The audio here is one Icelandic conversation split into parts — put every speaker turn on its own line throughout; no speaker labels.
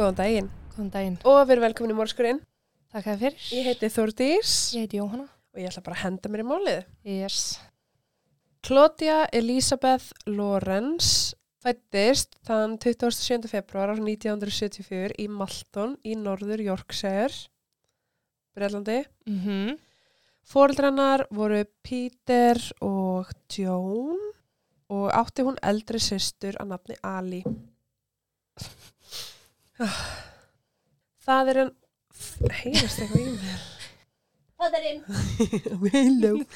Góðan daginn
Góðan daginn.
og við erum velkomin í Mórskurinn.
Takk að fyrir.
Ég heiti Þórdís
Ég heiti Jóhanna.
og ég ætla bara að henda mér í málið.
Yes.
Claudia Elisabeth Lorenz fættist þann 27. februar 1974 í Malton í norður Yorkshire, Breitlandi.
Mm -hmm.
Fóreldrannar voru Peter og Joan og átti hún eldri systur að nafni Ali. Það er en... Heyrast eitthvað í mér?
Fæðarinn.
Hello.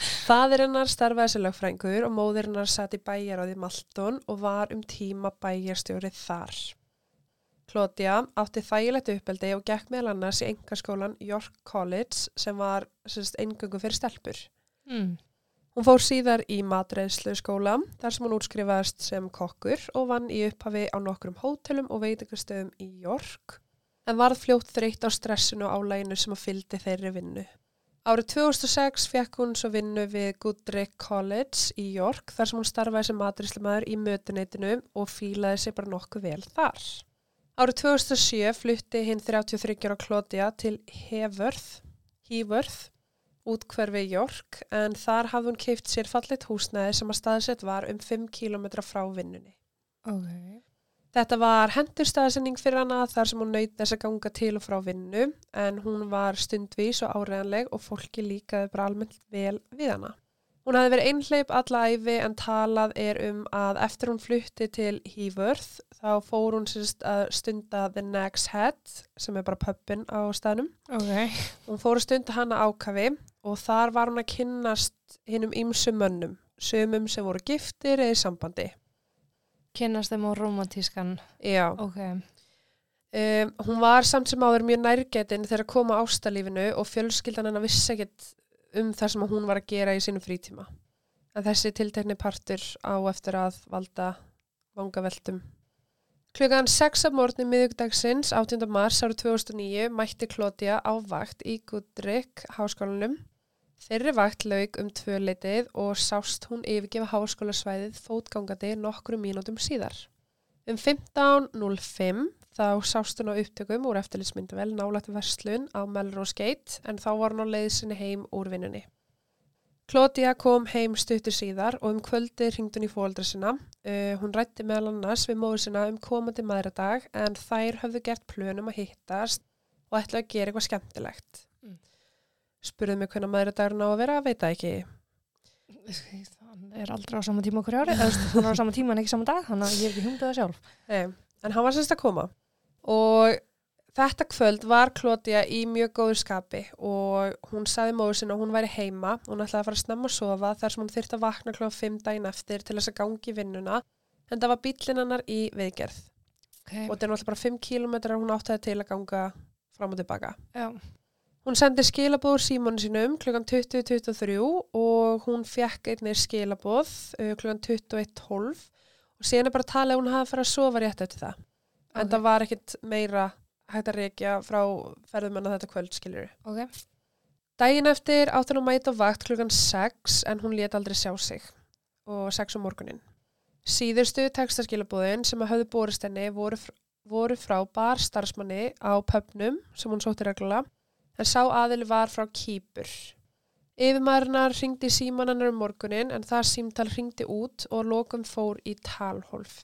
Fadir hennar starfaði sem lögfrængur og móðir hennar satt í bæjaráði Malton og var um tíma bæjarstjórið þar. Claudia átti þægilegt uppeldi og gekk meðal annars í engaskólan York College sem var eingöngu fyrir stelpur.
Mm.
Hún fór síðar í matreðslu skóla þar sem hún útskrifaðist sem kokkur og vann í upphafi á nokkrum hótelum og veitingastöðum í York en varð fljótt þreytt á stressinu og álæginu sem að fyldi þeirri vinnu. Árið 2006 fekk hún svo vinnu við Goodrick College í York þar sem hún starfaði sem matreðslumæður í mötuneytinu og fílaði sig bara nokkuð vel þar. Árið 2007 flutti hinn 33 ára Claudia til Heworth, Heworth útkverfi York en þar hafði hún keift sér fallit húsnæði sem að staðsett var um 5 km frá vinnunni.
Ok.
Þetta var hendurstaðsending fyrir hana þar sem hún nöyt þess að ganga til og frá vinnu en hún var stundvís og áreðanleg og fólki líkaði bara almennt vel við hana. Hún hafði verið einhleip alla æfi en talað er um að eftir hún flutti til Heworth þá fór hún sérst að stunda The Next Head sem er bara pubin á staðnum.
Ok.
Hún fór að stunda hana ákafi og þar var hún að kynnast hinnum ymsum mönnum, sömum sem voru giftir eða í sambandi.
Kynnast þeim á romantískan.
Já.
Ok.
Um, hún var samt sem áður mjög nærgetinn þegar að koma ástalífinu og fjölskyldan hennar vissi ekkert um það sem hún var að gera í sínum frítíma. En þessi tiltekni partur á eftir að valda vangaveltum. Klukkan 6 af morgunni miðugdagsins 18. mars árið 2009 mætti Claudia á vakt í Goodrick háskólanum. Þeirri vakt laug um tvö leitið og sást hún yfirgefa háskólasvæðið fótgangandi nokkru mínútum síðar. Um 15.05 þá sást hún á upptökum úr eftirlitsmyndavel nálægt verslun á Melrose Gate en þá var hún á leiðsinni heim úr vinnunni. Claudia kom heim stuttur síðar og um kvöldi ringd hún í fóldra sinna. Uh, hún rætti meðal annars við móður sinna um komandi maðuradag en þær höfðu gert plönum að hittast og ætla að gera eitthvað skemmtilegt. Spurðu mig hvernig maðuradagurinn á að vera, veit það ekki.
Það er aldrei á sama tíma okkur ári. Hann er á sama tíma en ekki sama dag, þannig að ég hef ekki humdað það sjálf.
Nei, en hann var semst að koma og þetta kvöld var Claudia í mjög góður skapi og hún saði móður sinna að hún væri heima hún ætlaði að fara að snemma að sofa þar sem hún þyrfti að vakna klóða 5 daginn eftir til þess að gangi vinnuna en það var bílinn hennar í viðgerð
Ok.
og þetta er náttúrulega bara 5 kilometrar hún áttaði til að ganga fram og tilbaka
Já.
Hún sendi skilabóður símónu sínum klukkan 20.23 og hún fekk einnig skilabóð klukkan 21.12 og síðan er bara að tala að hún hafi farið að sofa rétt eftir það. En
Ok.
það var ekkit meira hægt að reykja frá ferðumenn þetta kvöld, skiljur.
Ok.
Dægin eftir átti hún að mæta vakt klukkan 6 en hún lét aldrei sjá sig og 6 um morgunin. Síðustu textaskilabóðin sem að höfðu borist henni voru, voru frá barstarfsmanni á pöpnum sem hún sótti reglulega en sá aðili var frá Kýpur. Yfirmaðurnar ringdi símanannar um morgunin en það símtal ringdi út og lokum fór í talhólf.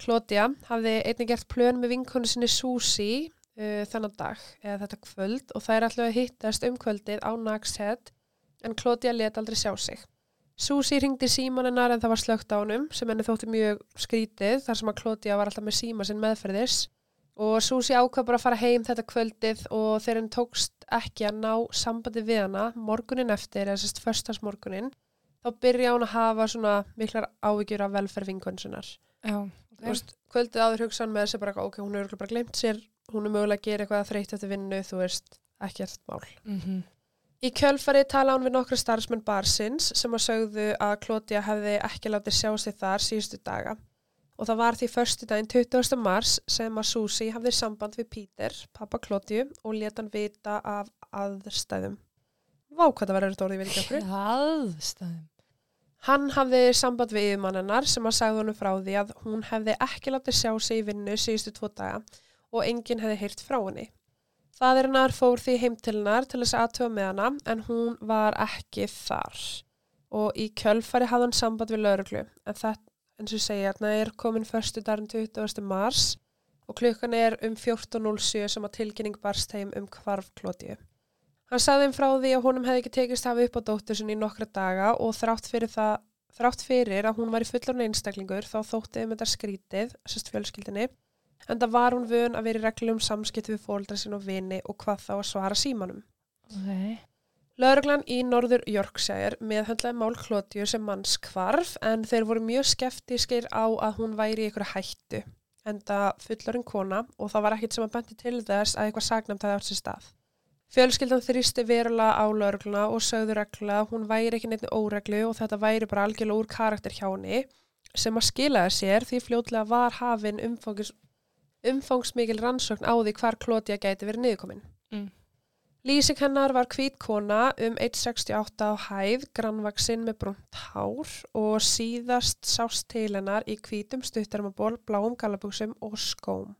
Claudia hafði einnig gert plön með vinkonu sinni Susi uh, þennan dag eða þetta kvöld og þær ætlu að hittast um kvöldið á Nagshead en Claudia let aldrei sjá sig. Susi ringdi símanannar en það var slögt á honum sem henni þótti mjög skrítið þar sem að Claudia var alltaf með síma sinn meðferðis og Susi ákvað bara að fara heim þetta kvöldið og þegar henni tókst ekki að ná sambandi við hana morgunin eftir, eða sérst förstasmorgunin þá byrja hún að hafa svona miklar áhyggjur af velferð vinkonsunar.
Já.
Þú veist, kvöldið áður hugsa hann með þessi bara, ok, hún er bara glemt sér, hún er mögulega að gera eitthvað þreytt eftir vinnu, þú veist, ekkert mál.
Mm -hmm.
Í kjölfari tala hann við nokkra starfsmenn barsins sem að sögðu að Claudia hefði ekki látið sjá sig þar síðustu daga. Og það var því förstu daginn 20. mars sem að Susi hafði samband við Peter, pappa Claudiu, og leta hann vita af aðstæðum. Vá, hvað það orðið, ég veit ekki okkur.
Aðstæðum.
Hann hafði samband við yfirmann hennar sem að sagði honum frá því að hún hefði ekki látið sjá sig í vinnu síðustu tvo daga og enginn hefði heyrt frá henni. Faðirinnar fór því heim til hennar til þess aðtöfa með hana en hún var ekki þar og í kjölfari hafði hann samband við lauruglu en þetta, eins og segja, þarna er komin förstu darin 20. mars og klukkan er um 14.07 sem að tilkynning barst heim um hvarf Klótiu. Hann sagði þeim frá því að honum hefði ekki tekist hafa upp á dóttur sinni í nokkra daga og þrátt fyrir, það, þrátt fyrir að hún var í fullorna einstaklingur þá þótti um þetta skrítið, sérst fjölskyldinni, en það var hún vön að vera í reglum samskipt við fóldra sin og vini og hvað þá að svara símanum.
Ok.
Lauruglan í Norður Yorkshire meðhöndlaði mál Klótiu sem manns kvarf en þeir voru mjög skeftískir á að hún væri í einhverju hættu en það fullorinn kona og það var ekkit sem að bendi til þess að eitthvað sagnamt hefði átt sér stað. Fjölskyldan þrýsti verulega á laurugluna og sögðu regla hún væri ekki neitt óreglu og þetta væri bara algjörlega úr karakter hjá henni sem að skilaði sér því fljótlega var hafin umfangs, umfangsmikil rannsókn á því hvar Klótia gæti verið niðurkomin. Lýsing hennar var hvít kona um 1,68 á hæð, grannvaksinn með brunt hár og síðast sást til hennar í hvítum stuttarmaból, bláum gallabuxum og skóm.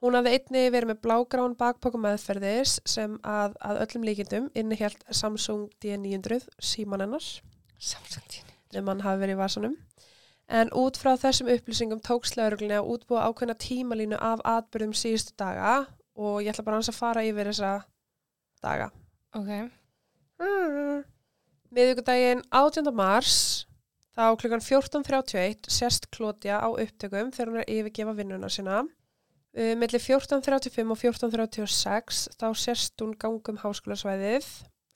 Hún hafði einni verið með blágrán bakpokum meðferðis sem að, að öllum líkindum innihjalt Samsung D900 síman hennar,
Samsung
nefn hann hafi verið í vasanum. En út frá þessum upplýsingum tók slauruglunni að útbúa ákveðna tímalínu af atbyrðum síðustu daga og ég ætla bara hans að fara yfir þessa daga.
Ok.
Miðvíkudaginn 18. mars þá klukkan 14.31 sérst Klótja á upptökum þegar hún er að yfirgefa vinnuna sína. Uh, milli 14.35 og 14.36 þá sérst hún gangum háskólasvæðið.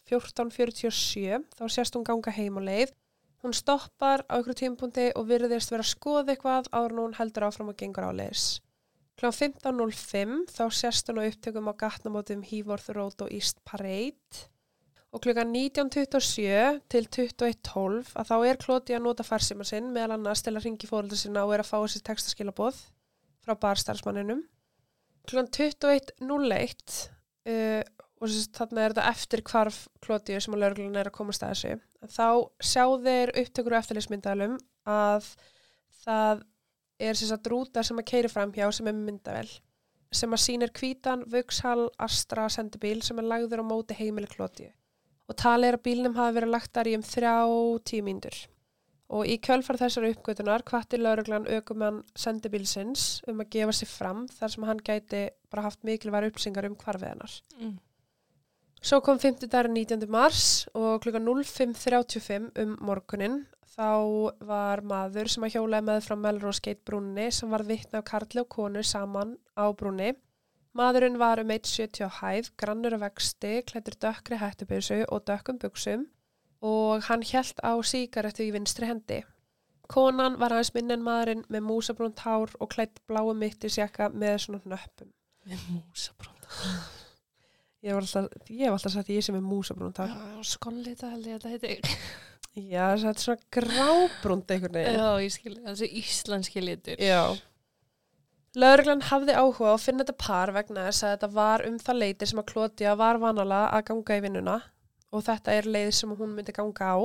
14.47 þá sérst hún ganga heim á leið. Hún stoppar á ykkur tímpundi og virðist vera að skoða eitthvað en hún heldur áfram og gengur á leiðis. Kl. 15.05 þá sérst hún á upptökum á gatnamótum Hívorth Road og East Parade og kl. 19.27 til 21.12 að þá er Klóti að nota farsima sinn meðal annars til að ringi fóröldur sinna og er að fá þessi textaskilaboð frá barstarfsmanninum. Kl. 21.01 uh, og þarna er þetta eftir hvarf Klóti sem að lögurlun er að komast að þessu. Þá sjá þeir upptökur og eftirlýsmyndalum að það er þess að rúta sem að keiri fram hjá sem er myndavel sem að sýnir hvítan Vauxhall Astra sendibíl sem er lagður á móti heimili Klóti og tali er að bílnum hafi verið lagt þar í um þrjá tímíndur. Og í kjölfar þessar uppgötunar hvati lauruglan aukumann sendibílsins um að gefa sig fram þar sem hann gæti bara haft mikilvæg uppsingar um hvarfið hennar.
Mm.
Svo kom 5. dagur 19. mars og klukka 05.35 um morgunin þá var maður sem að hjólaði með frá Melrose Gate brúnni sem var vittna á karli og konu saman á brúnni. Maðurinn var um 1,70 á hæð, grannur af vexti, klættur dökkri hættubeysu og dökkum buksum og hann hjælt á síkaretu í vinstri hendi. Konan var aðeins minn en maðurinn með músabrúnt hár og klætt bláu mittisjaka með svona nöppum.
Með músabrúnd.
Ég hef alltaf, alltaf sagt að ég sem er músabrúnt hár.
Skollita held ég að þetta heiti.
Já, þetta er svona grábrúnt einhvern veginn.
Já, ég skilji. Þessi íslenski litur.
Já. Lauruglan hafði áhuga á að finna þetta par vegna þess að þetta var um það leiti sem að Klótja var vanalega að ganga í vinnuna og þetta er leið sem hún myndi ganga á.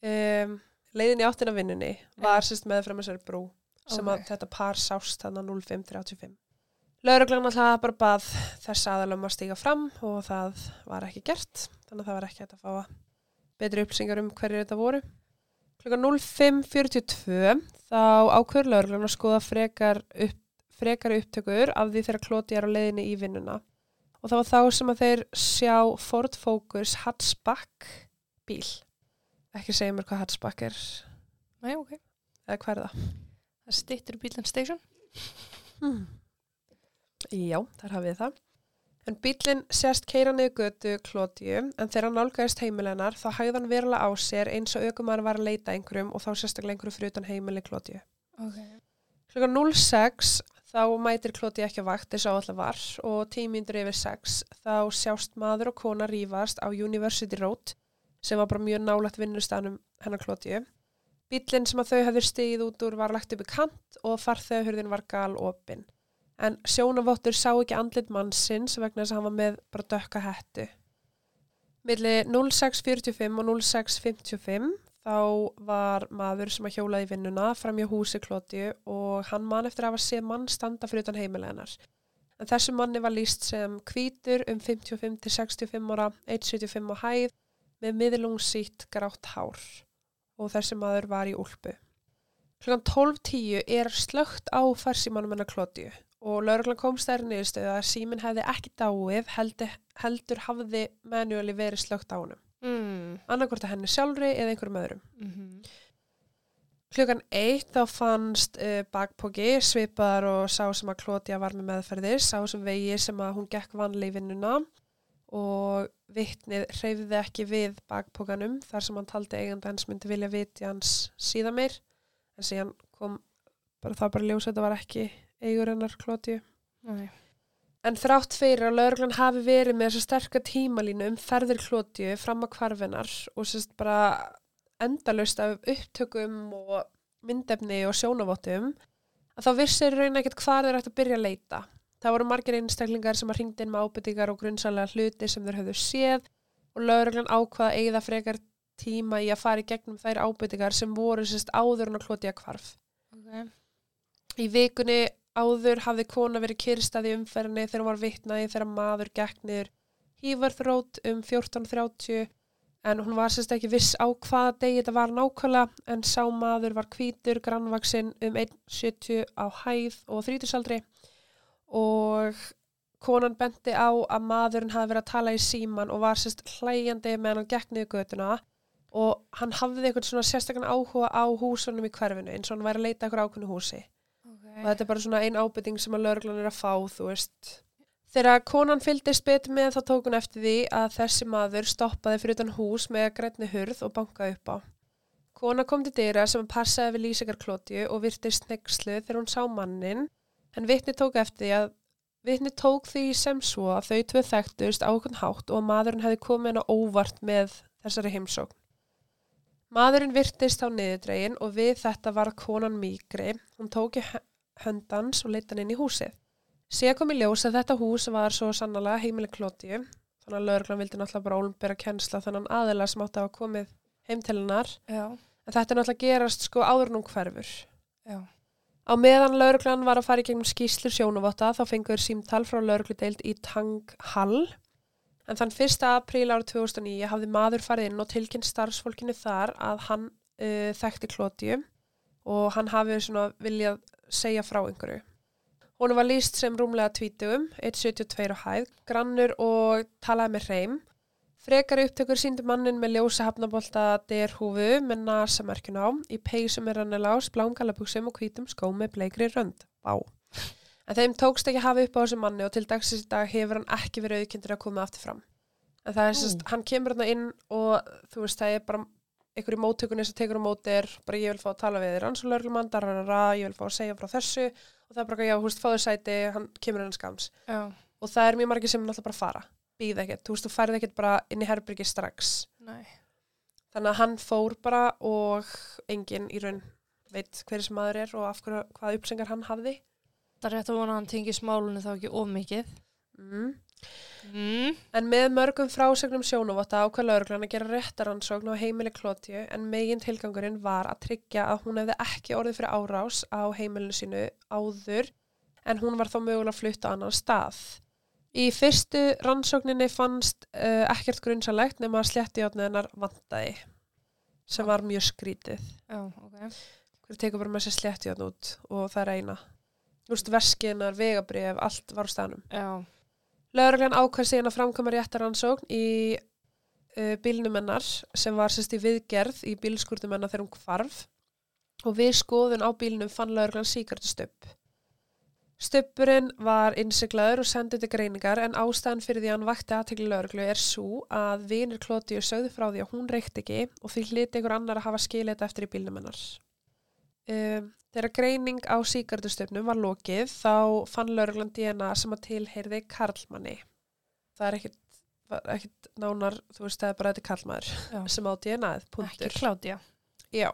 Um, leiðin í áttina vinnunni var sérst með frá þessari brú sem
Ok.
að þetta par sást þannig 0535. Lauruglan alltaf bara bað þess aðalum að stíga fram og það var ekki gert þannig að það var ekki hægt að fá betri upplýsingar um hverju þetta voru. Klukkan 05.42 þá ákveður lauruglan að skoða frekar, upp, frekar upptökur af því þegar klóti er á leiðinni í vinnuna. Og það var þá sem að þeir sjá Ford Focus Hatchback bíl. Ekki segja mér hvað Hatchback er,
Nei, ok.
eða hvað er það?
Það stittur bílan station.
Hmm. Já, þar hafið það. En bílinn sérst keira niður götu Klótiu en þegar hann nálgæðist heimilennar þá hægði hann verulega á sér eins og aukumar var að leita að einhverjum og þá sérstaklega einhverju fyrir utan heimili Klótiu.
Ok.
Klukkan 06 þá mætir Klóti ekki á vakt eins og alltaf var og tímyndur yfir 6 þá sjást maður og kona rífast á University Road sem var bara mjög nálægt vinnustanum hennar Klóti. Bílinn sem að þau hefði stigið út úr var lagt upp í kant og farþegahurðin var gal opinn. En sjónavottur sá ekki andlit mannsins vegna þess að hann var með bara dökka hettu. Milli 06.45 og 06.55 þá var maður sem að hjólaði vinnuna fram hjá húsi Klóti og hann man eftir að hafa séð mann standa fyrir utan heimileginar. En þessu manni var líst sem hvítur um 55 til 65 ára, 1,75 á hæð með miðlungsýtt grátt hár og þessi maður var í úlpu. Klukkan 12.10 er slögt á farsímanum hennar Klótiu og lauruglan komst þær niðurstöðu að síminn hefði ekki dáið heldur, heldur hafði manuali verið slögt á honum.
Mm.
Annarkvort að henni sjálfri eða einhverjum öðrum.
Mm
Klukkan eitt þá fannst uh, bakpoki svipaðar og sá sem að Klótja var með meðferðir, sá sem vegi sem að hún gekk vanlega í vinnuna og vittnið hreyfði ekki við bakpokanum þar sem hann taldi eigandi hans myndi vilja viti hans síðan meir en síðan kom bara það bara ljós að þetta var ekki eigur hennar.
Nei.
En þrátt fyrir að lauruglan hafi verið með þessa sterka tímalínu um ferðir Klótju fram að kvarfinar og sérst bara endalust af upptökum og myndefni og sjónavottum að þá vissir raun ekkert hvað þeir ætti að byrja að leita. Það voru margir einstaklingar sem að ringdi inn með ábyrtingar og grunnsalega hluti sem þeir höfðu séð og lauruglan ákvaða að eigða frekar tíma í að fara í gegnum þær ábyrtingar sem voru sérst áður en að Klótja kvarf.
Okay.
Í vikunni áður hafði kona verið kyrstað í umferðinni þegar hún var vitnaði þegar maður gekk niður Hívarþrót um 14.30 en hún var sérst ekki viss á hvaða degi þetta var nákvæmlega en sá maður var hvítur, grannvaksinn um 1,70 á hæð og þrítusaldri og konan benti á að maðurinn hafi verið að tala í síman og var sérst hlægjandi meðan hann gekk niður götuna. Og hann hafði eitthvað svona sérstakann áhuga á húsunum í hverfinu eins og hann væri að leita eitthvað ákveðnu húsi og þetta er bara svona ein ábytting sem að lauruglan er að fá, þú veist. Þegar konan fylgdist betur með þá tók hún eftir því að þessi maður stoppaði fyrir utan hús með grætni hurð og bankaði upp á. Kona kom til dyra sem passaði við lýsingarklótju og virtist nexlu þegar hún sá mannin, en vitni tók eftir því að vitni tók því sem svo að þau tvö þekktust á okkur hátt og að maðurinn hefði komið henn á óvart með þessari heimsókn. Maðurinn virtist á niðurdregin og við þetta var konan mýgri. Hún tók í höndans og leitt hann inn í húsið. Sér kom í ljós að þetta hús var svo sannlega heimileg klótju, þannig að lauruglan vildi náttúrulega bara ólmbera kennsla þannig aðeila sem átti að hafa komið heim til hennar.
Já.
En þetta er náttúrulega gerast sko áður nú hverfur.
Já.
Á meðan lauruglan var að fara í gegnum skýslur sjónuvotta þá fengur símtal frá laurugludeild í Tang Hall. En þann 1. apríl ára 2009 hafði maður farið inn og tilkynnt starfsfólkinu þar að hann uh, þekkti klótju og hann hafi svona viljað segja frá einhverju. Hún var líst sem rúmlega tvítugum, 1,72 á hæð, grannur og talaði með hreim. Frekari upptökur síndi mannin með ljósa hafnabólta derhúfu með nasamerkjun á, í peysum með rannelás, blámgallabuxum og hvítum skó með bleikri rönd. Bá. En þeim tókst ekki að hafa upp á þessu manni og til dagsins í dag hefur hann ekki verið auðkyndur að koma aftur fram. En það er sérst, hann kemur hérna inn og þú veist, það er bara einhverju móttökunni sem tekur á móti er bara ég vil fá að tala við dararara, ég vil fá að segja frá þessu og það er bara, já, hú veist, fáðu sæti, hann kemur hennar skams.
Já.
Og það er mjög margir sem náttúrulega bara fara, býða ekkert, þú veist, þú færið ekkert bara inn í herbyrgi strax.
Nei.
Þannig að hann fór bara og enginn í raun veit hver sem maður er og af hverju, hvaða uppsengar hann hafði.
Það er rétt að vona að hann tengi smálunni þá ekki of mikið.
Mm.
Mm.
En með mörgum frásögnum sjónavotta ákvað lauruglan að gera réttaransókn á heimili Klótju en megin tilgangurinn var að tryggja að hún hefði ekki orðið fyrir árás á heimilinu sínu áður en hún var þá mögulega flutt á annan stað. Í fyrstu rannsókninni fannst uh, ekkert grunnsalegt nema að sletti átniðinnar vantaði sem var mjög skrítið.
Já, ok.
Hver tekur bara með sér sletti átn út og það er eina. Þú veist, veskinar, vegabrif, allt var á staðnum.
Já.
Lauruglan ákvæð síðan að framkoma réttaransókn í uh, bílnum hennar sem var sérst í viðgerð í bílskúrtum hennar þegar hún kvarf og við skoðun á bílnum fann lauruglan síkartustöpp. Stöppurinn var innsiglaður og sendið til greiningar en ástæðan fyrir því að hann vakti aðtekli lauruglu er svo að vinir Klótiu sögðu frá því að hún reykt ekki og því hliti einhver annar að hafa skilið þetta eftir í bílnum hennar. Um, Þegar greining á síkartustöfnum var lokið þá fann lauruglan DNA sem að tilheyrði Karlmanni. Það er ekkit, ekkit nánar, þú veist, það er bara þetta Karlmaður
Já.
sem á
Ekki
punktur.
Kládja.
Já.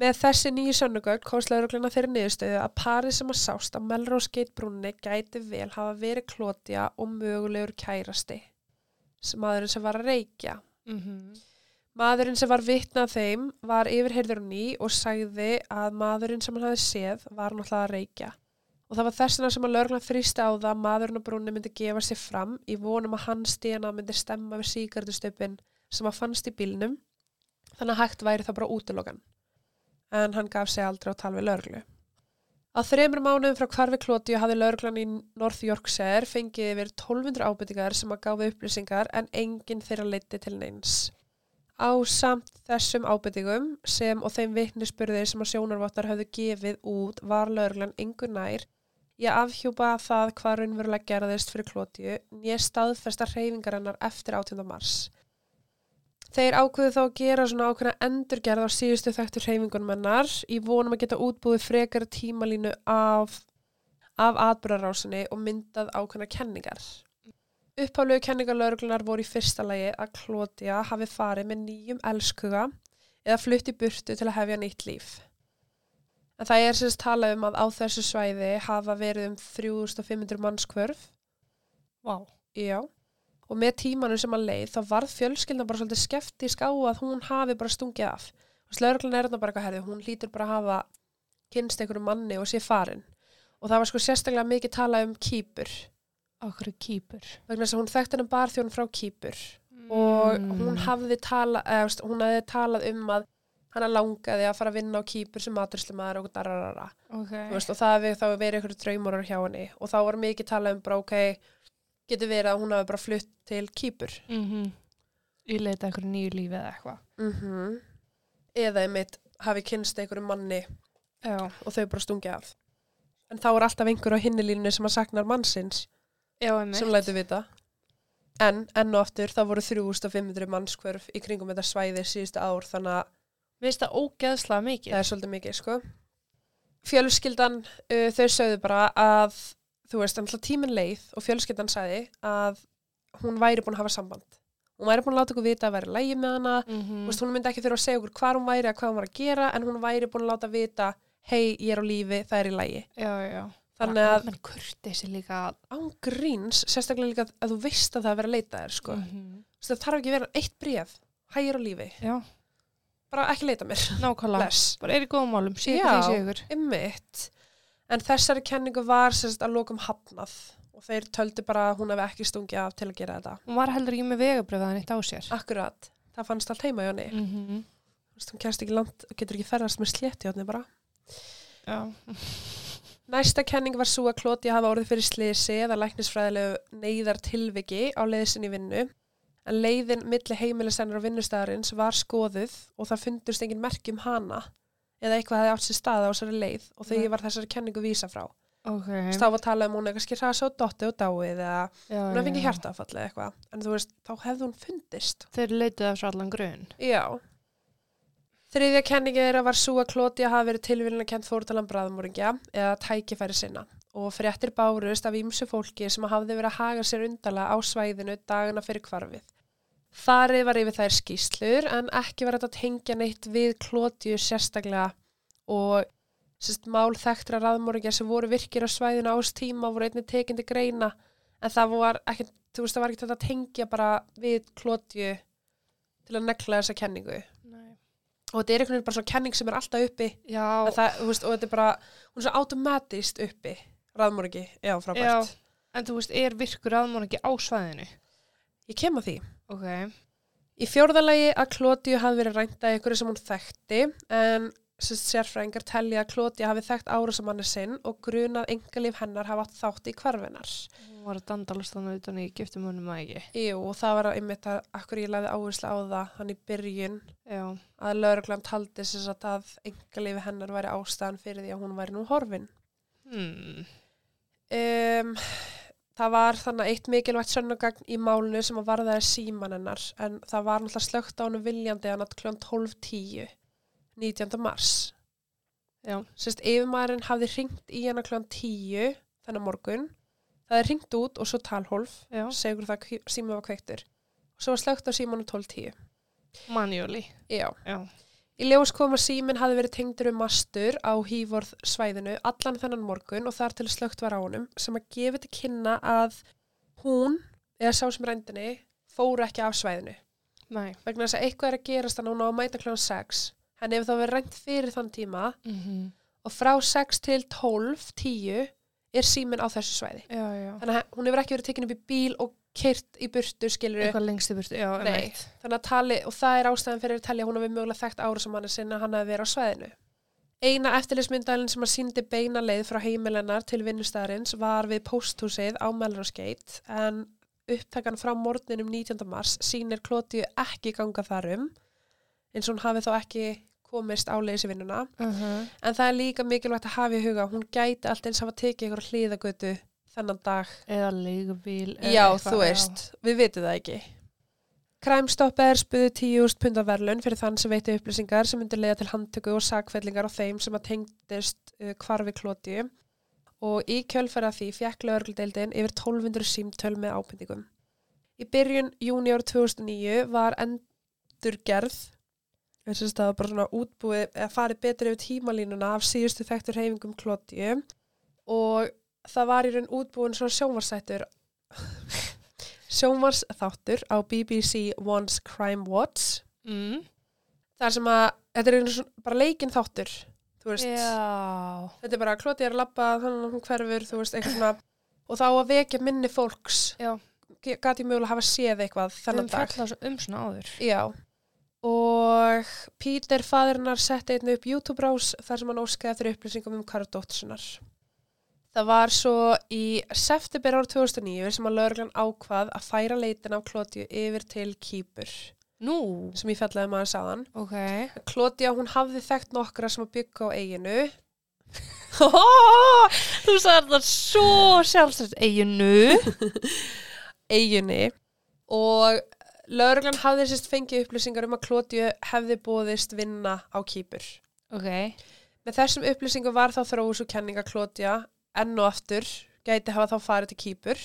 Með þessi nýju sönnugögn komst laurugluna þeirri niðurstöðu að parið sem að sást á Melrose Gate brúnni gæti vel hafa verið klótja og mögulegur kærasti. Sem maðurinn sem var að reykja.
Mm
Maðurinn sem var vitnað þeim var yfirheyrður á ný og sagði að maðurinn sem hann hafði séð var náttúrulega að reykja og það var þessina sem að lögreglan þrýsti á það að maðurinn á brúnni myndi gefa sér fram í vonum að hans DNA myndi stemma við síkartustöpin sem að fannst í bílnum þannig að hægt væri það bara útilokan en hann gaf sig aldrei á tal við lögreglu. Á þreymur mánuðum frá hvarfi Klótiu hafði lögreglan í North Yorkshire fengið yfir 1200 ábyrtingar sem að gáfi upplýsingar en enginn þeirra leiti til neins. Á samt þessum ábyrtingum sem og þeim vitnisspurðir sem að sjónarvottar höfðu gefið út var lögreglan yngur nær í að afhjúpa það hvað raunverulega gerðist fyrir Klótiu nýja staðfesta hreyfingarinnar eftir 18. mars. Þeir ákveðu þá að gera svona ákveðna endurgerð á síðustu þekktu hreyfingunum hennar í vonum að geta útbúið frekar tímalínu af, af atbyrðarásinni og myndað ákveðna kenningar. Upphálegu kenningarlauruglunar voru í fyrsta lagi að Klótia hafi farið með nýjum elskuga eða flutt í burtu til að hefja nýtt líf. En það er sérst talað um að á þessu svæði hafa verið um 3500 mannskvörf.
Vá.
Já. Og með tímanum sem að leið þá varð fjölskyldan bara svolítið skeftisk á að hún hafi bara stungið af. Og slögurglun er þarna bara eitthvað herði, hún hlýtur bara að hafa kynst einhverju manni og sé farin. Og það var sko sérstaklega mikið talað um kýpur.
Okkur er kýpur.
Vegna þess að hún þekkti hennar barþjón frá kýpur. Og
Mm.
hún hafði talað, eða hún hafði talað um að hana langaði að fara að vinna á kýpur sem maturslumaður og dararara.
Ok.
Þú veist, og það þá verið einhverju draumórar hjá henni. Og þá var mikið talað um bara, ok, getur verið að hún hafi bara flutt til kýpur.
Mm Ég leita einhverju nýju lífi eða eitthvað.
Mm Eða einmitt hafi kynst einhverju manni
Já.
og þau bara stungið af. En þá er alltaf einhver á hinnilínu sem að saknar mannsins
Já,
sem lætu vita. En enn og aftur það voru 3500 mannskvörf í kringum þetta svæði síðustu ár þannig að
Mér finnst það ógeðslega mikið.
það er svolítið mikið sko. Fjölskyldan, uh, þau sögðu bara að þú veist, alltaf tíminn leið og fjölskyldan sagði að hún væri búin að hafa samband. Hún væri búin að láta okkur vita að vera lægi með hana
Mm
Þú veist, hún myndi ekki þurfa að segja okkur hvað hún væri að hvað hún var að gera en hún væri búin að láta vita hei, ég er á lífi, það er í lægi.
Já, já.
Þannig að
Menn kurtið líka.
án gríns, sérstaklega líka að þú veist að það er verið að leita þér, sko. Mm.
Mhm.
Það þarf ekki að vera eitt bréf, hæ, ég er á lífi,
Já,
bara ekki leita mér.
Bara er í góðum málum.
Já. En þessari kenningu var sérst að lokum hafnað og þeir töldu bara að hún hefði ekki stungið af til að gera þetta.
Hún var heldur ekki með vegabröðan eitt á sér.
Akkurat, það fannst allt heima í henni.
Mm -hmm.
Hún kemst ekki land, getur ekki ferðast með slétti henni bara.
Já.
Næsta kenning var svo að Klóti hafa orðið fyrir slisi eða læknisfræðilegu neyðar tilviki á leiðsin í vinnu. En leiðin milli heimilisennar og vinnustæðarins var skoðuð og það fundust engin merki um hana eða eitthvað hefði átt sér staða á þessari leið og þegar
Nei.
var þessari kenningu vísa frá.
Ok.
Þá var talað um hún er kannski hrasa og dotti og dáið eða
Já,
hún hefði fengið hjartafall eða eitthvað. En þú veist, þá hefði hún fundist.
Þeir leituð af svo allan grunn.
Já. Þriðja kenningi þeirra var svo að Klótja hafi verið tilvílina kent fórtalan bræðmóringja eða tækifæri sinna og fréttir bárust af ímsu fólki sem hafði verið að haga sér undala á svæðinu dagana fyrir kvarfið. Farið var yfir þær skýslur en ekki þetta að tengja neitt við Klótju sérstaklega og sérst, mál þekktra raðmóringja sem voru virkir á svæðinu ás tíma voru einnig tekindi greina en það var ekki, þú veist, það var ekki þetta að tengja bara við Klótju til að nekla þessa kenningu. Og þetta er einhvern veginn bara svona kenning sem er alltaf uppi það, veist, og þetta er bara hún er svo automatist uppi raðmorgi, já, frábært
Já. En þú veist, er virkur aðmón ekki á svæðinu?
ég kem að því
Ok.
í fjórðalagi að Klótiu hafi verið rænta einhverju sem hún þekkti en sérfræðingar telja að Klótiu hafi þekkt árásamanni sinn og grunað engalíf hennar hafa átt þátt í kvarfinar
Hún var að dandalast þannig utan í giftumunum að ekki.
Jú, og það var einmitt að akkur ég lagði áherslu á það hann í byrjun
Já.
að lauruglan taldi sér satt að engalífi hennar væri ástæðan fyrir því að hún væri nú horfin
Hmm.
Um, það var þannig eitt mikilvægt sönnugagn í málinu sem að varða er síman hennar en það var náttúrulega slögt á hennu viljandi hann að kljóðan 12.10 19. mars
Já.
Sérst, yfirmaðurinn hafði ringt í hennar kljóðan 10 þennan morgun það er ringt út og svo talhólf segur það að síma var kveiktur og svo var slögt á símanu 12.10
Manually.
Já
Já.
Í ljós kom að síminn hafði verið tengdur um mastur á hývorð svæðinu allan þennan morgun og þar til slögt var á honum sem að gefa til kynna að hún, eða sá sem reyndinni, fóru ekki af svæðinu.
Nei.
Vegna þess að eitthvað er að gerast þannig að hún á að mæta kljóðan 6. Henni hefur þá verið reynd fyrir þann tíma
Mm
og frá 6 til 12, 10 er síminn á þessu svæði.
Já, já.
Þannig að hún hefur ekki verið tekin upp í bíl og kyrt í burtu, skilur
Eitthvað lengst í burtu, já, einmitt.
Þannig að tali, og það er ástæðan fyrir að telja að hún hafi mögulega þekkt ára sem hann sinna hann hafi verið á svæðinu. Eina eftirlismyndalinn sem að síndi beina leið frá heimilennar til vinnustæðarins var við pósthúsið á Melrose Gate en upptakan frá morgninum 19. mars sýnir Klótiu ekki ganga þarum eins og hún hafi þá ekki komist á leiðis í vinnuna
Uh
en það er líka mikilvægt að hafa í huga að hún gæti allt eins hafa tekið ykkur hlýðagötu þennan dag
Eða leigubíl.
Já, þú veist, við vitum það ekki. Crime Stopper spuði 10.000 pund af verðlun fyrir þann sem veitti upplýsingar sem myndi leiða til handtöku og sakfellingar á þeim sem að tengdist uh, hvarfi klótiu og í kjölfæra því fjekk lögregludeildin yfir 1200 símtöl með ábendingum. Í byrjun júni ár 2009 var endurgerð að það var bara svona útbúið að farið betur yfir tímalínuna af síðustu þekktur heimingum klótiu og það var í raun útbúin svona sjónvarsættur sjónvarsþáttur á BBC One's Crime Watch.
Mm.
þar sem að þetta er einu svona bara leikinn þáttur þú veist,
Já.
þetta er bara klótið er að labba þannig að hún hverfur, þú veist, eitthvað svona. Og þá að vekja minni fólks. Gæti ég mögulega hafa séð eitthvað þennan dag.
um svona áður.
Já og Peter faðurinnar setti einn upp YouTube-rás þar sem hann óskaði eftir upplýsingum um Kara Dóttursinnar. Það var svo í september ár 2009 sem að lögreglan ákvað að færa leitin af Klótiu yfir til Kýpur
Nú.
sem ég fellaði maður sáðan.
Ok.
Klótia hún hafði þekkt nokkra sem að byggja á eiginu.
Þú sagði það svo sjálfsagt eiginu.
eiginu og lögreglan hafði sérst fengið upplýsingar um að Klótiu hefði bóðist vinna á Kýpur.
Ok.
Með þessum upplýsingum var þá þróus og kenninga Klótja enn og aftur gæti hafa þá farið til Kýpur,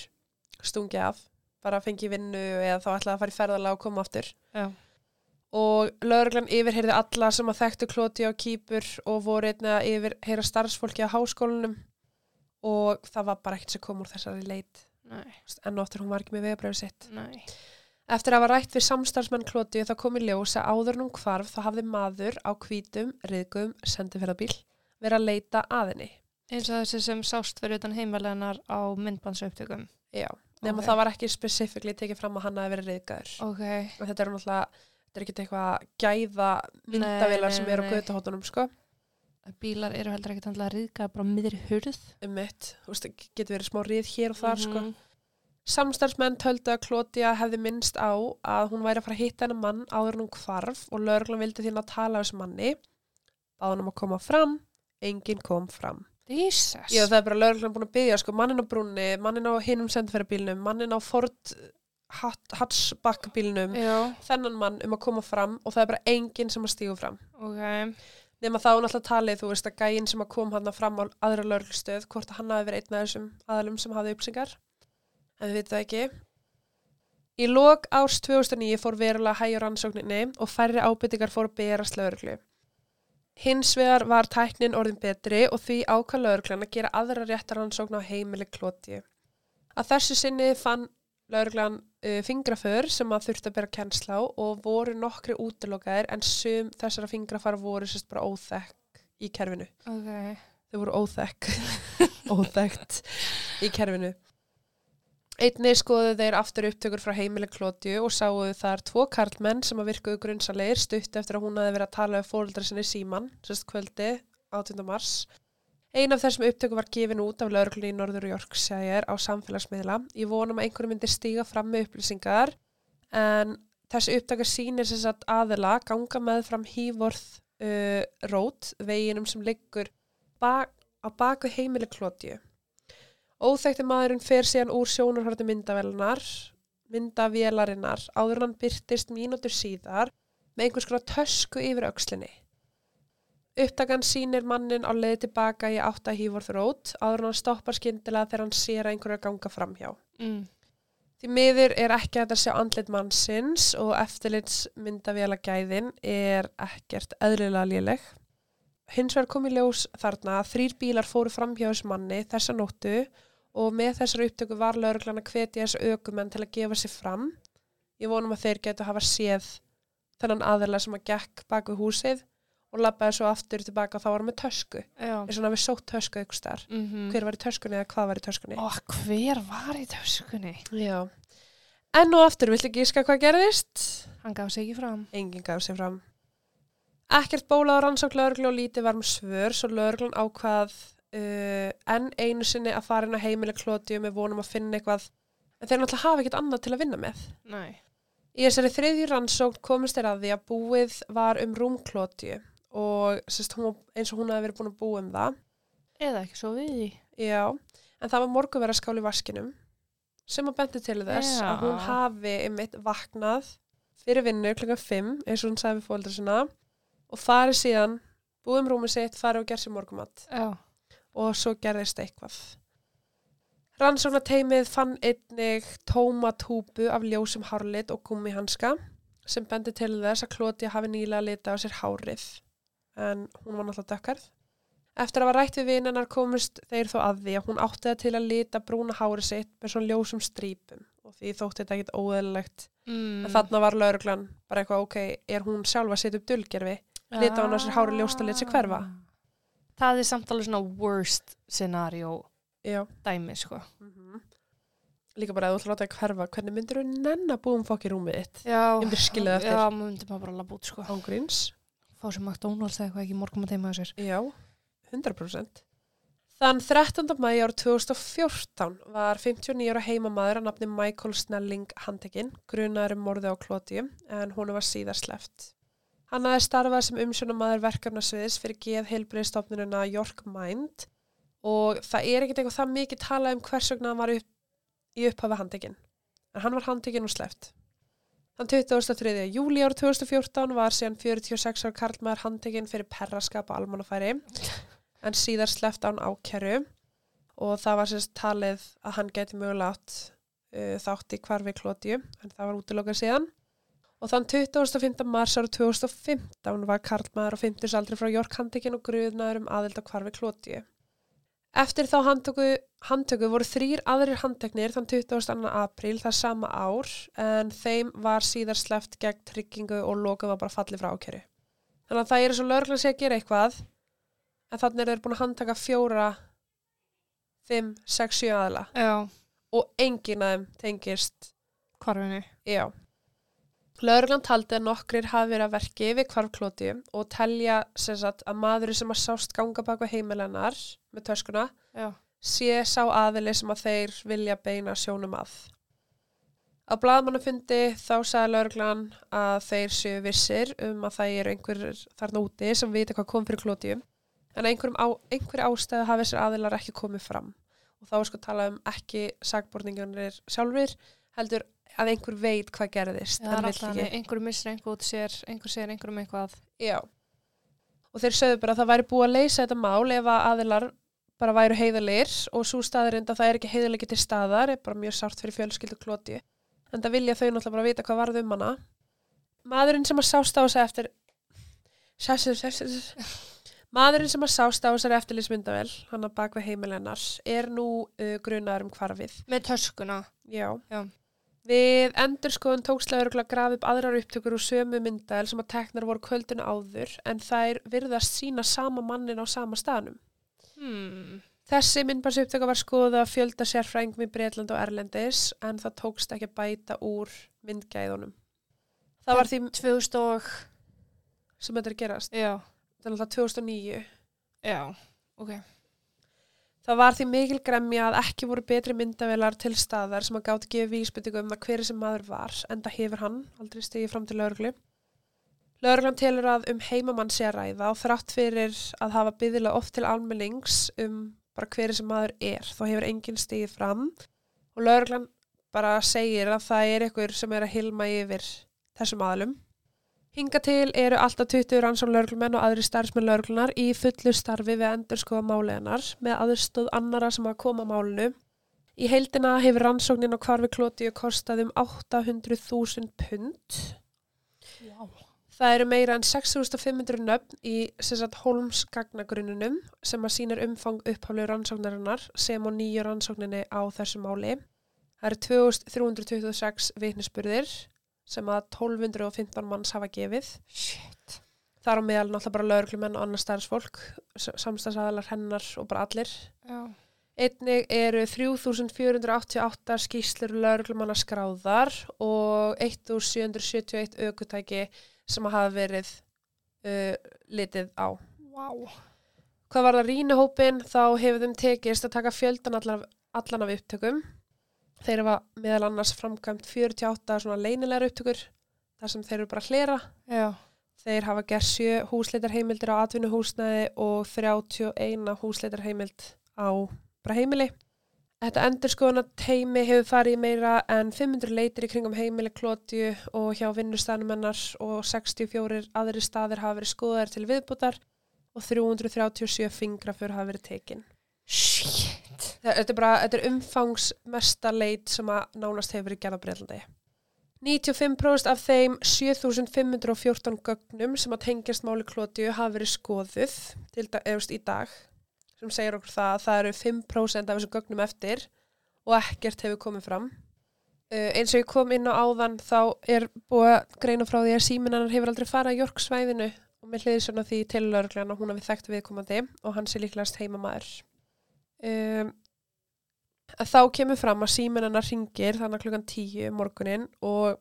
stungi af, bara fengið vinnu eða þá ætlaði að fara í ferðalega og koma aftur.
Já.
Og lögreglan yfirheyrði alla sem að þekktu Klótja á Kýpur og voru einnig að yfirheyra starfsfólki á háskólanum og það var bara ekkert sem kom úr þessari leit.
Nei.
Enn og aftur hún var ekki með vegabröðu sitt.
Nei.
Eftir að hafa rætt við samstarfsmenn Klótju þá kom í ljós að áður en hún hvarf þá hafði maður á hvítum, riðgum, sendiferðabíl verið að leita að henni.
Eins og þessi sem sást fyrir utan heimalegar á myndbansaupptökum.
Já, nema
Ok.
það var ekki specifíkli tekið fram að hann hafi verið riðgæður.
Ok.
Og þetta er náttúrulega, þetta er ekki eitthvað gæða myndavilar sem eru á
nei.
götuhóttunum, sko.
Bílar eru heldur ekkert að ríðka bara miðri hurð.
Um mitt, þú veist, getur verið smá rið hér og þar, sko. Samstarfsmenn töldu að Klótja hefði minnst á að hún væri að fara að hitta hennar mann áður hún hvarf og lögreglan vildi þín að tala á þessu manni. Báðan um að koma fram, enginn kom fram.
Jesus.
Já, það er bara lögreglan búin að byggja, sko, mannin á brúnni, mannin á hinum sendferðabílnum, mannin á Ford Hat- Hatchback bílnum,
Já.
þennan mann um að koma fram og það er bara enginn sem að stígu fram.
Ok.
Nefn að þá náttúrulega talið, þú veist, að gæinn sem að kom hann fram á aðra lögreglustöð, hvort að hann hafi verið einn af þessum aðalum sem hafði upplýsingar. En við veitum það ekki. Í lok árs 2009 fór verulega hægjur rannsókninni og færri ábyrtingar fór að berast lögreglu. Hins vegar var tæknin orðin betri og því ákvað lögreglan að gera aðra réttar rannsókn á heimili klóti. Að þessu sinni fann lögreglan uh, fingraför sem að þurfti að bera kennsla á og voru nokkri útilokaðir en sum þessara fingrafara voru sérst bara óþekk í kerfinu.
Ok.
Þau voru óþekk, óþekkt í kerfinu. Einnig skoðu þeir aftur upptökur frá heimili Klótju og sáu þar tvo karlmenn sem að virkuðu grunnsalegir stutt eftir að hún hafi verið að tala við fóruldra sinni síman, sérst kvöldi, 18. mars. Ein af þessum upptökum var gefin út af lauruglunni í Norður Yorkshire á samfélagsmiðla. Ég vonum að einhverju myndi stíga fram með upplýsingar en þessi upptökar sýnir sem sagt aðila ganga með fram hývorð uh, rót, veginum sem liggur bak, á baku heimili Klótju. Óþekti maðurinn fer síðan úr sjónarhörðu myndavélunar, myndavélarinnar, áður hann byrtist mínútur síðar með einhvers konar tösku yfir öxlinni. Upptakan sýnir mannin á leiði tilbaka í átta hývorð rót, áður hann stoppar skyndilega þegar hann sér að einhverju að ganga framhjá.
Mm.
Því miður er ekki að sjá andlit mannsins og eftirlits myndavéla gæðin er ekkert eðlilega léleg. Hins vegar kom í ljós þarna að þrýr bílar fóru fram hjá þessu manni þessa nóttu og með þessar upptöku var lauruglan að hvetja þessu aukumenn til að gefa sér fram. Ég vonum að þeir getu hafa séð þennan aðeila sem að gekk baku húsið og labbaði svo aftur tilbaka og þá var hann með tösku eins og hann hafi sótt tösku ykkur starf
Mm
hver var í töskunni eða hvað var í töskunni
Ó, hver var í töskunni?
Já. enn og aftur, viltu gíska hvað gerðist?
Hann gaf sig ekki fram.
Enginn gaf sér fram. Ekkert bólað á rannsók lögreglu og lítið var um svör svo lögreglun ákvað uh, enn einu sinni að fara inn á heimileg klótiu með vonum að finna eitthvað en þeir náttúrulega hafa ekkert annað til að vinna með.
Nei.
Í þessari þriðju rannsókn komist þeir að því að búið var um rúmklótiu og sérst, hún, eins og hún hefði verið búin að búa um það.
Eða ekki svo við.
Já, en það var morgu verið að skála í vaskinum sem að bendi til þess
Já.
að hún hafi einmitt vaknað fyrir vinnu klukkan 5 eins og hún sagði við fóldra sinna og farið síðan, búið um rúmið sitt, farið og gerð sér morgumatt
Já.
Og svo gerðist eitthvað. Rannsóknateimið fann einnig tóma túpu af ljósum hárlit og gummihanska sem bendi til þess að Klóti hafi nýlega lita á sér hárið en hún var náttúrulega dökkarð. Eftir að hafa rætt við vinennar komist þeir þó að því að hún átti það til að lita brúna hárið sitt með svona ljósum strípum og því þótti þetta ekkit óeðlilegt.
Mm.
En þarna var lauruglan bara eitthvað, ok, er hún sjálfa setja upp dulgerfi? lita hún á sér hárið ljóst að lét sig hverfa.
Það er samt alveg svona worst scenario
Já.
dæmi, sko.
Mm Líka bara að þú ætla að láta það hverfa, hvernig myndir þú nenn að búum fokk í rúmið þitt?
Já.
Ég myndi skilja það eftir.
Já, maður myndi maður bara labba út, sko.
Ángríns?
Fá sem McDonalds eða eitthvað ekki morgum að teima þessir.
Já, 100%. Þann 13. mæi ár 2014 var 59 ára heimamaður að nafni Michael Snelling handtekinn, grunaður um morði á Klótiu, en hún var síðar sleft. Hann aðeins starfað sem umsjónamaður verkefnasviðis fyrir geð heilbriðstofnununa York Mind og það er ekkert eitthvað það mikið talað um hvers vegna hann var upp, í upphafi handtekinn. En hann var handtekinn og sleft. Þann 23. júli ár 2014 var síðan 46 ára karlmaður handtekinn fyrir perraskap á almannafæri en síðar sleft án ákeru og það var sérst talið að hann geti mögulega átt uh, þátt í hvarfi klótiu en það var útilokað síðan og þann 25. mars ára 2015 var karlmaður á 50 aldri frá York handtekinn og gruðnaður um aðild á hvarfi klótiu. Eftir þá handtöku, handtöku voru þrýr aðrir handteknir þann 22. apríl það sama ár en þeim var síðar sleft gegn tryggingu og lokað var bara fallið frá ákeru. Þannig að það er svo lögreglan sé að gera eitthvað en þannig er þeir búin að handtaka fjóra, fimm, sex, sjö aðila
Já.
og enginn af þeim tengist,
Hvarfinni.
já. Lögreglan taldi að nokkrir hafi verið að verki við kvarfklóti og telja sagt, að maðurinn sem að sást ganga bak við heimilennar með töskuna
Já.
sé sá aðili sem að þeir vilja beina sjónum að. Á blaðmannafundi þá sagði lögreglan að þeir séu vissir um að það eru einhver þarna úti sem vita hvað kom fyrir klótium en einhverjum á, einhver ástæðu hafi þessir aðilar ekki komið fram og þá er sko talað um ekki sagborningunir sjálfur heldur að einhver veit hvað gerðist
Það er alltaf hann, einhver missir einhver út sér, einhver sér einhverjum eitthvað.
Já. Og þeir sögðu bara að það væri búið að leysa þetta mál ef að aðilar bara væru heiðalegir og svo staðarind að það er ekki heiðalegi til staðar er bara mjög sárt fyrir fjölskyldu klóti. En það vilja þau náttúrulega bara vita hvað varð um hana. Maðurinn sem að sást á sig eftir... Maðurinn sem að sást á sig eftirlýsmyndavel, hann að bak við heimilennar, er nú uh, grunaður um hvarfið.
Með töskuna.
Já.
Já.
Við endurskoðun tókst lögregla að grafa upp aðrar upptökur úr sömu myndaðel sem að teknar voru kvöldinu áður en þær virðast sína sama mannin á sama staðnum.
Hmm.
Þessi myndbarsuptöka var skoða að fjölda sérfrængum í Breitland og Erlendis en það tókst ekki að bæta úr myndgæðunum. Það var því
2000 og...
sem þetta er að gerast.
Já.
Það er alltaf 2009.
Já. Ok.
Það var því mikil gremja að ekki voru betri myndavelar til staðar sem að gátt gefa vísbyttingu um að hver sem maður var, enda hefur hann aldrei stigið fram til lauruglu. Lauruglan telur að um heimamann sé að ræða og þrátt fyrir að hafa byggðilega oft til almennings um bara hver sem maður er, þá hefur enginn stigið fram og lauruglan bara segir að það er ykkur sem er að hilma yfir þessum aðlum. Hinga til eru alltaf 20 rannsón lauruglumenn og aðri starfsmenn lauruglunar í fullu starfi við endur skoða máleginar með aðstóð annara sem að koma málinu. Í heildina hefur rannsóknin á hvarfi klótiu kostað um 800.000 pund.
Wow.
Það eru meira en 6.500 nöfn í sagt, Holmes gagnagrunnunum sem að sýnir umfang upphaflegu rannsóknarinnar sem á nýju rannsókninni á þessu máli. Það eru 2326 vitnisburðir sem að 1215 manns hafa gefið.
Shit.
þar á meðal náttúrulega bara lauruglumenn og annar starfsfólk, samstagsaðalar hennar og bara allir.
Já.
Einnig eru 3488 skýslur lauruglumanna skráðar og 1771 aukutæki sem að hafa verið uh, litið á.
Vá.
Hvað var það rínahópin þá hefur þeim tekist að taka fjöldan allan, allan af upptökum. Þeir hafa meðal annars framkvæmt 48 svona leynilegar upptökur þar sem þeir eru bara hlera.
Já.
Þeir hafa gert 7 húsleitarheimildir á atvinnuhúsnaði og 31 húsleitarheimild á bara heimili. Þetta endurskoðuna teimi hefur farið meira en 500 leitir í kringum heimili klótju og hjá vinnustæðnum hennar og 64 aðri staðir hafa verið skoðar til viðbútar og 337 fingrafur hafa verið tekin.
Shit.
Þetta er bara, þetta er umfangsmesta leit sem að nánast hefur verið gerða breyðlandi. 95% af þeim 7514 gögnum sem að tengjast máli klótju hafa verið skoðuð til dæst í dag sem segir okkur það að það eru 5% af þessum gögnum eftir og ekkert hefur komið fram. Uh, eins og ég kom inn á áðan þá er búið að greina frá því að síminannar hefur aldrei farað að Jorksvæðinu og með hliði svona því til lauruglan og hún hafi þekkt viðkomandi og hann sé líklegast heimamaður. Um, þá kemur fram að síminannar ringir þannig klukkan 10 um morgunin og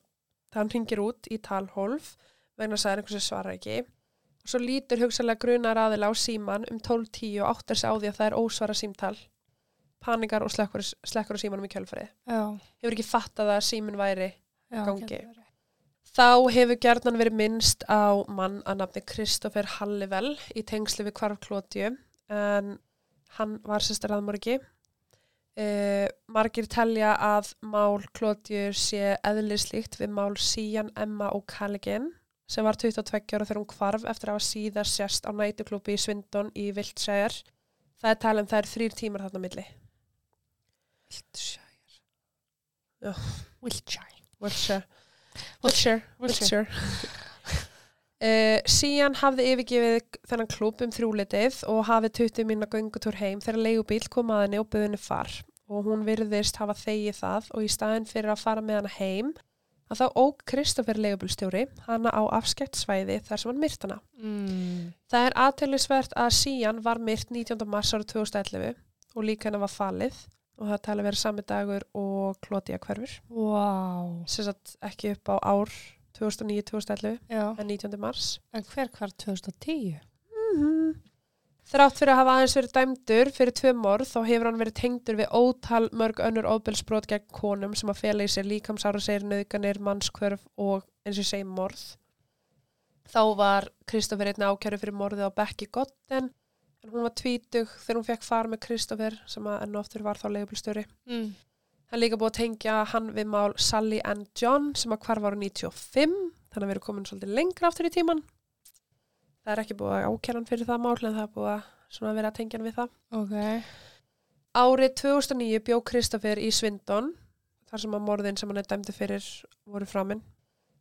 þann ringir út í talhólf vegna að það er einhvers sem svarar ekki og svo lítur hugsalega grunar aðila á síman um 12.10 og áttar sig á því að það er ósvara símtal panikar og slekkur, slekkur á símanum í kjölfarið hefur ekki fattað að símin væri
Já.
Gangi. þá hefur gerðan verið minnst á mann að nafni Kristoffer Hallivel í tengslu við kvarf Klótiu en hann var sérst raðmorgi uh, margir telja að mál Klótiu sé eðlislíkt við mál Sían, Emma og Callaghan sem var 22 ára þegar hún kvarf eftir að hafa síðar sérst á nætuklúpi í Svindon í Viltshire. Það er talað um það er þrýr tímar þarna milli.
Wiltshire.
Já.
Wiltshire.
Uh, síðan hafði yfirgefið þennan klúb um þrjúletið og hafið 20 minna göngutúr heim þegar leigubíl kom að henni og buðinni far og hún virðist hafa þegið það og í staðin fyrir að fara með hana heim að þá óg Kristoffer leigubílstjóri hana á afskekt svæði þar sem hann myrt hana.
Mm.
Það er aðtælisvert að síðan var myrt 19. mars ára 2011 og líka hennar var falið og það tala verið sami dagur og klótið að hverfur. Sem sagt ekki upp á ár 2009-2011
Já.
en 19. mars.
En hver hvar 2010?
Þrátt fyrir að hafa aðeins verið dæmdur fyrir tvö morð þá hefur hann verið tengdur við ótal mörg önnur óbelsbrot gegn konum sem að fela í sér líkamsára segir nöðganir, mannskvörf og eins og segi morð. Þá var Kristoffer einnig ákjæru fyrir morðið á Becky Godden en hún var tvítug þegar hún fekk fara með Kristoffer sem að enn og oftur var þá leigubilstjóri.
Mm.
Það er líka búið að tengja hann við mál Sally and John sem að hvar var 95 þannig að við erum komin svolítið lengra aftur í tíman. Það er ekki búið að ákjæra hann fyrir það mál en það er búið að vera að tengja hann við það.
Ok.
Árið 2009 bjó Kristoffer í Svindon þar sem að morðin sem hann er dæmdi fyrir voru framinn.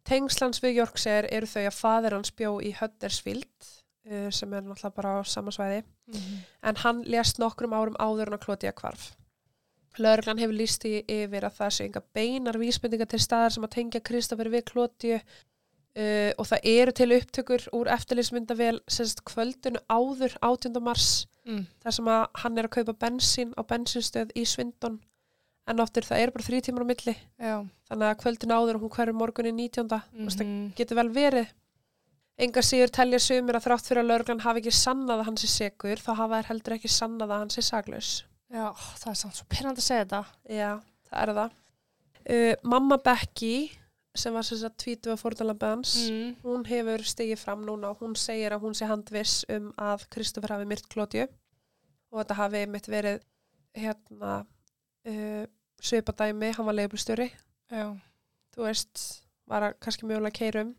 Tengslans við Yorkshire eru þau að fadir hans bjó í Huddersfield uh, sem er náttúrulega bara á sama svæði
Mm.
en hann lést nokkrum árum áður en að klóti að kvarf. Lörglan hefur líst í yfir að það sé enga beinar vísbendingar til staðar sem að tengja Kristoffer við klóti uh, og það eru til upptökur úr eftirlýsmyndavél semst kvöldinu áður 18. mars
Mm.
þar sem að hann er að kaupa bensín á bensinstöð í Svindon en oftur það er bara þrý tímar á milli
Já.
þannig að kvöldin áður og hún hverju morgunni 19. Mm -hmm.
Mhm.
getur vel verið enga síður telja sumir að þrátt fyrir að lörglan hafi ekki sannað að hann sé segur þá hafa þær heldur ekki sannað að hann sé saglaus
Já, það er samt svo pyrrandi að segja þetta.
já, það er það uh, mamma Becky sem var sem sagt tvítu af fórnalambið hans
Mm.
hún hefur stigið fram núna og hún segir að hún sé handviss um að Kristoffer hafi myrt Klótju og þetta hafi mitt verið hérna uh, svipadæmi, hann var leifblustjóri
Já.
þú veist, var að kannski mjögulega keirum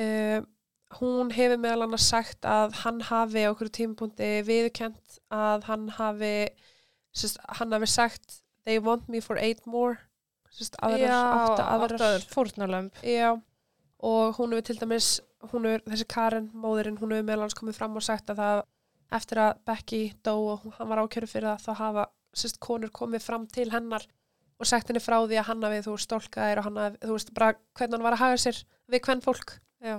uh, hún hefur meðal annars sagt að hann hafi á okkur tímapunkti viðkent að hann hafi sérst, hann hafi sagt they want me for eight more sérst, aðrar,
Já,
átta aðrar. Já, og hún hefur til dæmis, hún hefur, þessi Karen, móðurinn, hún hefur meðal hans komið fram og sagt að það, eftir að Becky dó og hann var ákjörðu fyrir það, þá hafa, sérst, konur komið fram til hennar og sagt henni frá því að hann hafi, þú stólkaðir og hann hafi, þú veist, bara hvernig hann var að haga sér við hvern fólk.
Já.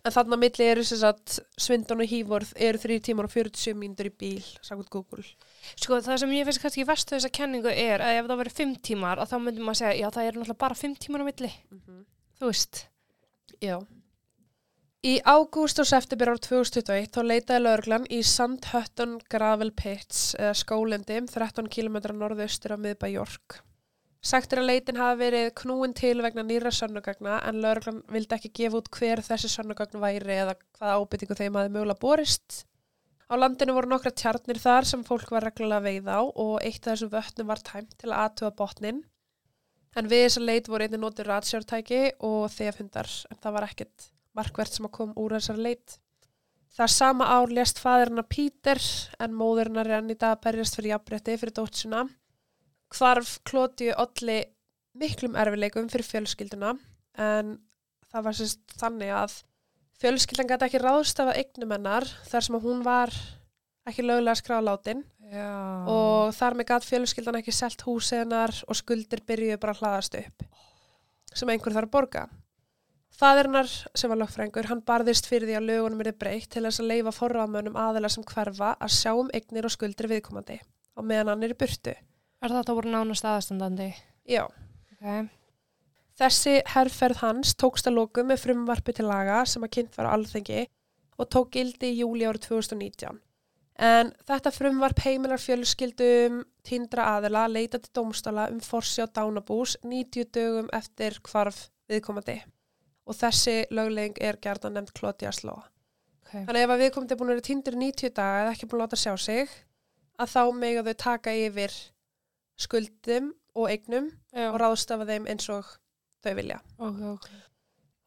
En þannig að milli eru sem sagt Svindon og Hívorð eru 3 tímar og 47 mínútur í bíl, sagði Google.
Sko það sem ég finnst kannski verstu þessa kenningu er að ef það verið fimm tímar að þá myndum maður segja, já það er náttúrulega bara fimm tímar á milli, þú veist.
Já. Í ágúst og september ár 2021 þá leitaði lauruglan í Sandhutton Gravel Pits eða skólendi 13 km norðaustur af miðbæ York. Sagt er að leitin hafi verið knúin til vegna nýra sönnugagna en lauruglan vildi ekki gefa út hver þessi sönnugagn væri eða hvaða ábyrtingu þeim hafi mögulega borist. Á landinu voru nokkra tjarnir þar sem fólk var reglulega veið á og eitt af þessum vötnum var tæmt til að aðtuga botnin. En við þessa leit voru einnig notið ratsjártæki og þefhundar en það var ekkert markvert sem að kom úr þessari leit. Það sama ár lést fæðurinn að Pítur en móðurinn að renn í dag berjast fyrir jafnbretti fyrir dótsuna. Hvarf Klótiu olli miklum erfileikum fyrir fjölskylduna en það var sérst þannig að fjölskyldan gæti ekki ráðstafa eignum hennar þar sem að hún var ekki lögulega skrálátin
Já.
og þar með gæti fjölskyldan ekki selt húsið hennar og skuldir byrjuðu bara að hlaðast upp sem einhver þarf að borga. Fæðurinnar sem var lögfrængur, hann barðist fyrir því að lögunum er breytt til þess að leifa forraðmönnum aðila sem hverfa að sjá um eignir og skuldir viðkomandi og meðan hann er í burtu.
Er þetta voru nánast aðastandandi?
Já.
Ok.
Þessi herrferð hans tókst að lóku með frumvarpi til laga sem að kynnt var á alþengi og tók gildi í júli árið 2019. En þetta frumvarp heimilar fjölskyldum tindra aðila að leita til dómstála um forsi á dánabús 90 dögum eftir hvarf viðkomandi. Og þessi löglegging er gerðan nefnd Claudia Slóa.
Ok.
Þannig ef að viðkomandi er búin að vera tindur í 90 daga eða ekki búin að láta sjá sig, að þá mega þau taka yfir skuldum og eignum
Já.
og ráðstafa þeim eins og þau vilja.
Ok, ok.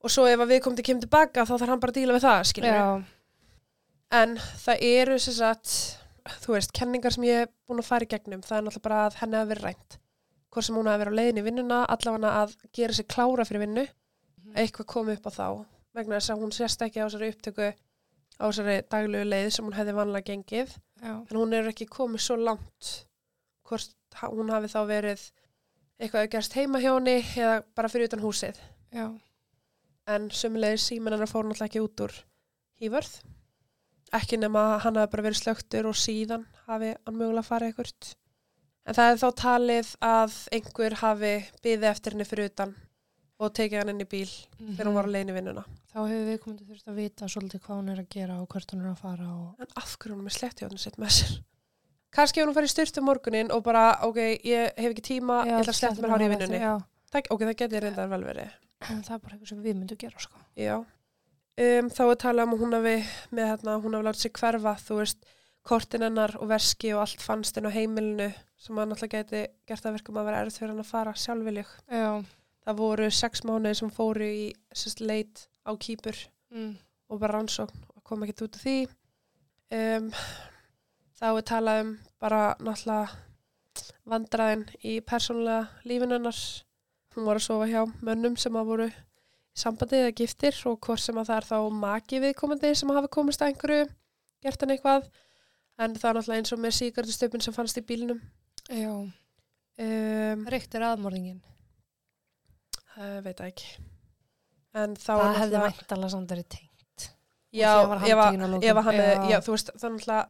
Og svo ef að viðkomandi kemur tilbaka þá þarf hann bara að díla við það, skiljum
Já.
En það eru sem sagt, þú veist, kenningar sem ég hef búin að fara í gegnum, það er náttúrulega bara að henni hafi verið rænt. Hvort sem hún hafi verið á leiðin í vinnuna, allavega að gera sig klára fyrir vinnu, eitthvað komið upp á þá, vegna þess að hún sést ekki á þessari upptöku á þessari daglegu leið sem hún hefði vanlega gengið,
Já.
en hún er ekki komið svo langt hvort ha- hún hafi þá verið eitthvað að gerst heima hjá henni eða bara fyrir utan húsið.
Já.
En sömulegis síminn hennar fór náttúrulega ekki út úr hývörð. Ekki nema að hann hafi bara verið slögtur og síðan hafi hann mögulega farið eitthvað. En það er þá talið að einhver hafi byðið eftir henni fyrir utan og tekið hann inn í bíl þegar hún var á leiðin í vinnuna.
Þá hefur við komið þurft að vita svolítið hvað hún er að gera og hvert hún er að fara og...
En af hverju hún er með slettjóðinu sitt með sér? Kannski ef hún farið styrtu morgunin og bara, ok, ég hef ekki tíma, ég ætla að sletta mér hár í vinnunni.
Já.
Það, ok, það geti reyndar vel verið.
Það er bara eitthvað sem við myndum gera, sko.
Já. Um, þá er talað um að hún hafi með hérna, hún hafi látið sig hverfa, þú veist, kortin hennar og verski og allt fannst inn á heimilinu sem að náttúrulega geti gert að verkum að vera erð fyrir hann að fara sjálfviljug.
Já.
Það voru sex mánuði sem fóru í sérst, leit á kýpur
Mm.
og bara rannsókn og kom ekkert út af því. Um, þá er talað um bara náttúrulega vandræðin í persónulega lífinu hennar. Hún var að sofa hjá mönnum sem að voru í sambandi eða giftir og hvort sem að það er þá maki viðkomandi sem hafi komist að einhverju, gert hann eitthvað. En það er náttúrulega eins og með síkartustöpun sem fannst í bílnum.
Já.
Um,
Ríktir aðmörðingin.
það veit það ekki. En þá
Það
er
hefði
náttúrulega...
væntalega samt verið tengt.
Já,
Þegar var
ef að,
að
að hann,
Já.
já. já, þú veist, það er náttúrulega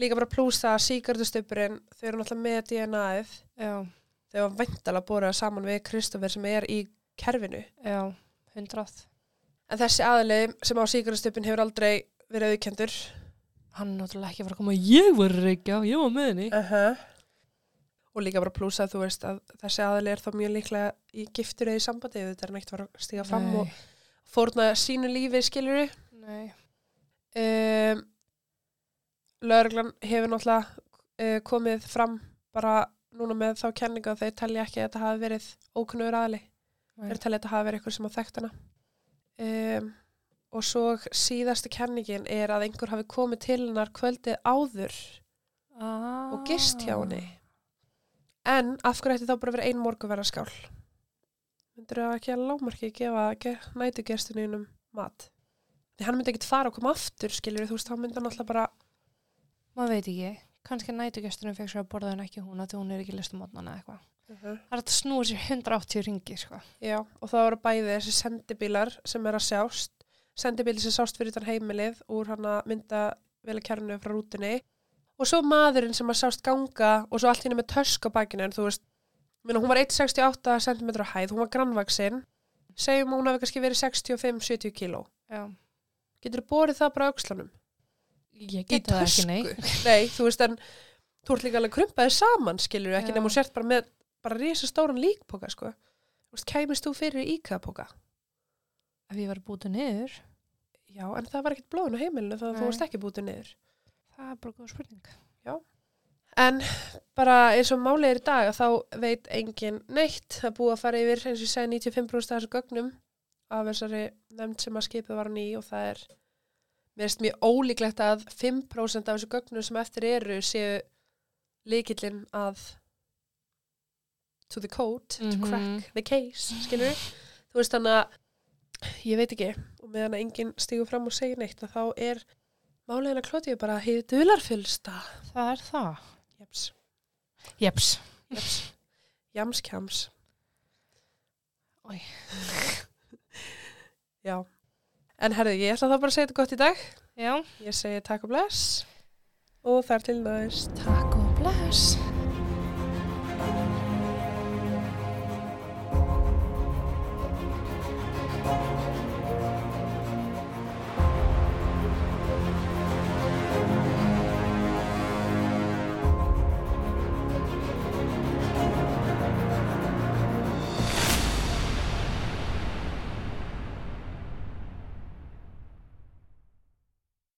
líka bara plúsa að síkartustöpurinn, þau eru náttúrulega með DNA-ið,
Já.
þau var væntalega bóraða saman við Kristoffer sem er í kerfinu.
Já. Hundrað.
En þessi aðli sem á síkartustöpun hefur aldrei verið auðkendur.
Hann er náttúrulega ekki að fara að koma, ég var reykja, ég var með henni.
Uh -huh. Og líka bara plúsa að þú veist að þessi aðli er þá mjög líklega í giftur eða í sambandi, þetta er neitt að fara að stíga fram og fórna sínu lífi skiluru.
Nei.
Um, Lörglan hefur náttúrulega uh, komið fram bara núna með þá kenninga að þau telja ekki að þetta hafi verið ókunnugur aðli. Þeir telja að þetta hafi verið eitthvað sem á þekkt hana. Um, og svo síðasta kenningin er að einhver hafi komið til hennar kvöldið áður
Ah.
og gist hjá henni. En af hverju ætti þá bara verið ein morgunverðarskál? Myndur það ekki að lámarki gefa ge nætugestunni um mat? Því hann myndi ekkit fara og koma aftur, skiljur þú veist, þá myndi hann alltaf bara,
Maður veit ekki. Kannski nætugesturinn fekk sér að borða en ekki hún að því hún er ekki listumotnan eða eitthvað. Það er að snúa sér 180 ringi, sko.
já, og þá eru bæði þessi sendibílar sem er að sjást, sendibili sem sást fyrir utan heimilið úr hann að mynda velakjærnu frá rútunni og svo maðurinn sem að sást ganga og svo allt hérna með tösk á bakinu en þú veist, minna, hún var 1,68 cm hæð, hún var grannvaksinn segjum að hún hafi kannski verið 65-70 kíló
Já.
getur þú borið það bara á öxlanum
Ég
Í
get það ekki, nei.
nei, þú veist en þú ert líka alveg krumpaðið saman skilur ekki
Já.
nema þú sért bara með bara risa stóran líkpoka sko þú veist, kæmist þú fyrir íkapoka
Ef ég var bútið niður,
já, en það var ekkert blóðin á heimilinu þannig að þú
Nei.
varst ekki bútið niður
það er bara góð spurning.
En bara eins og málið er í dag að þá veit engin neitt er búið að fara yfir eins og ég segi 95% af þessu gögnum af þessari nefnd sem að skipið var ný og það er mér erst mjög ólíklegt að 5% af þessu gögnum sem eftir eru séu líkillin að to the code, to
Mhm.
crack the case, skilur þú veist þannig að ég veit ekki og meðan að enginn stígur fram og segir neitt að þá er máliðin að klótið bara hefur dularfylsta
Það er það.
jeps
Jeps.
Jeps. Jamskjams. Já. En herðu, ég ætla þá bara að segja þetta gott í dag.
Já.
Ég segi takk og bless. Og þar til næst.
Takk og bless.